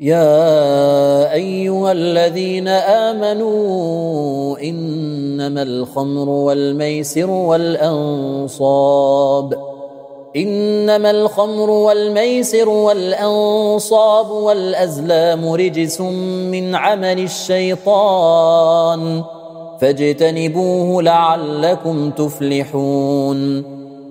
يا أيها الذين آمنوا إنما الخمر والميسر والأنصاب إنما الخمر والميسر والأنصاب والأزلام رجس من عمل الشيطان فاجتنبوه لعلكم تفلحون.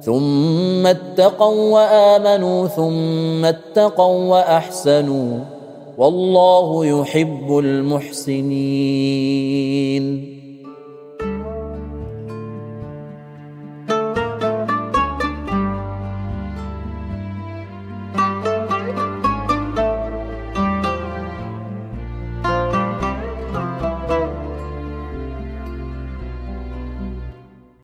ثم اتقوا وآمنوا ثم اتقوا وأحسنوا. والله يحب المحسنين.